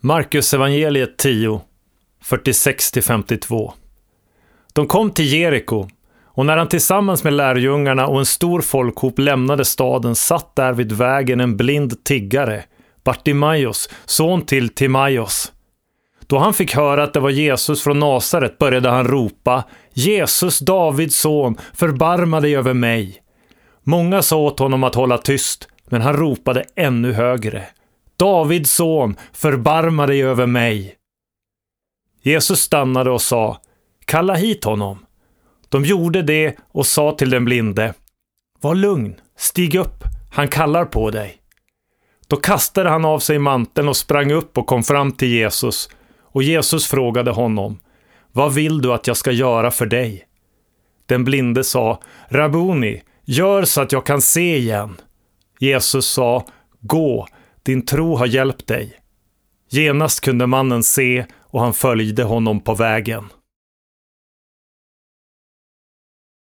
Marcus evangeliet 10, 46-52. De kom till Jeriko och när han tillsammans med lärjungarna och en stor folkhop lämnade staden satt där vid vägen en blind tiggare, Bartimaios, son till Timaios. Då han fick höra att det var Jesus från Nasaret började han ropa Jesus, Davids son, förbarma dig över mig. Många sa åt honom att hålla tyst, men han ropade ännu högre. Davids son, förbarma dig över mig. Jesus stannade och sa, kalla hit honom. De gjorde det och sa till den blinde, var lugn, stig upp, han kallar på dig. Då kastade han av sig manteln och sprang upp och kom fram till Jesus. Och Jesus frågade honom, vad vill du att jag ska göra för dig? Den blinde sa, Rabuni, gör så att jag kan se igen. Jesus sa, gå, din tro har hjälpt dig. Genast kunde mannen se och han följde honom på vägen.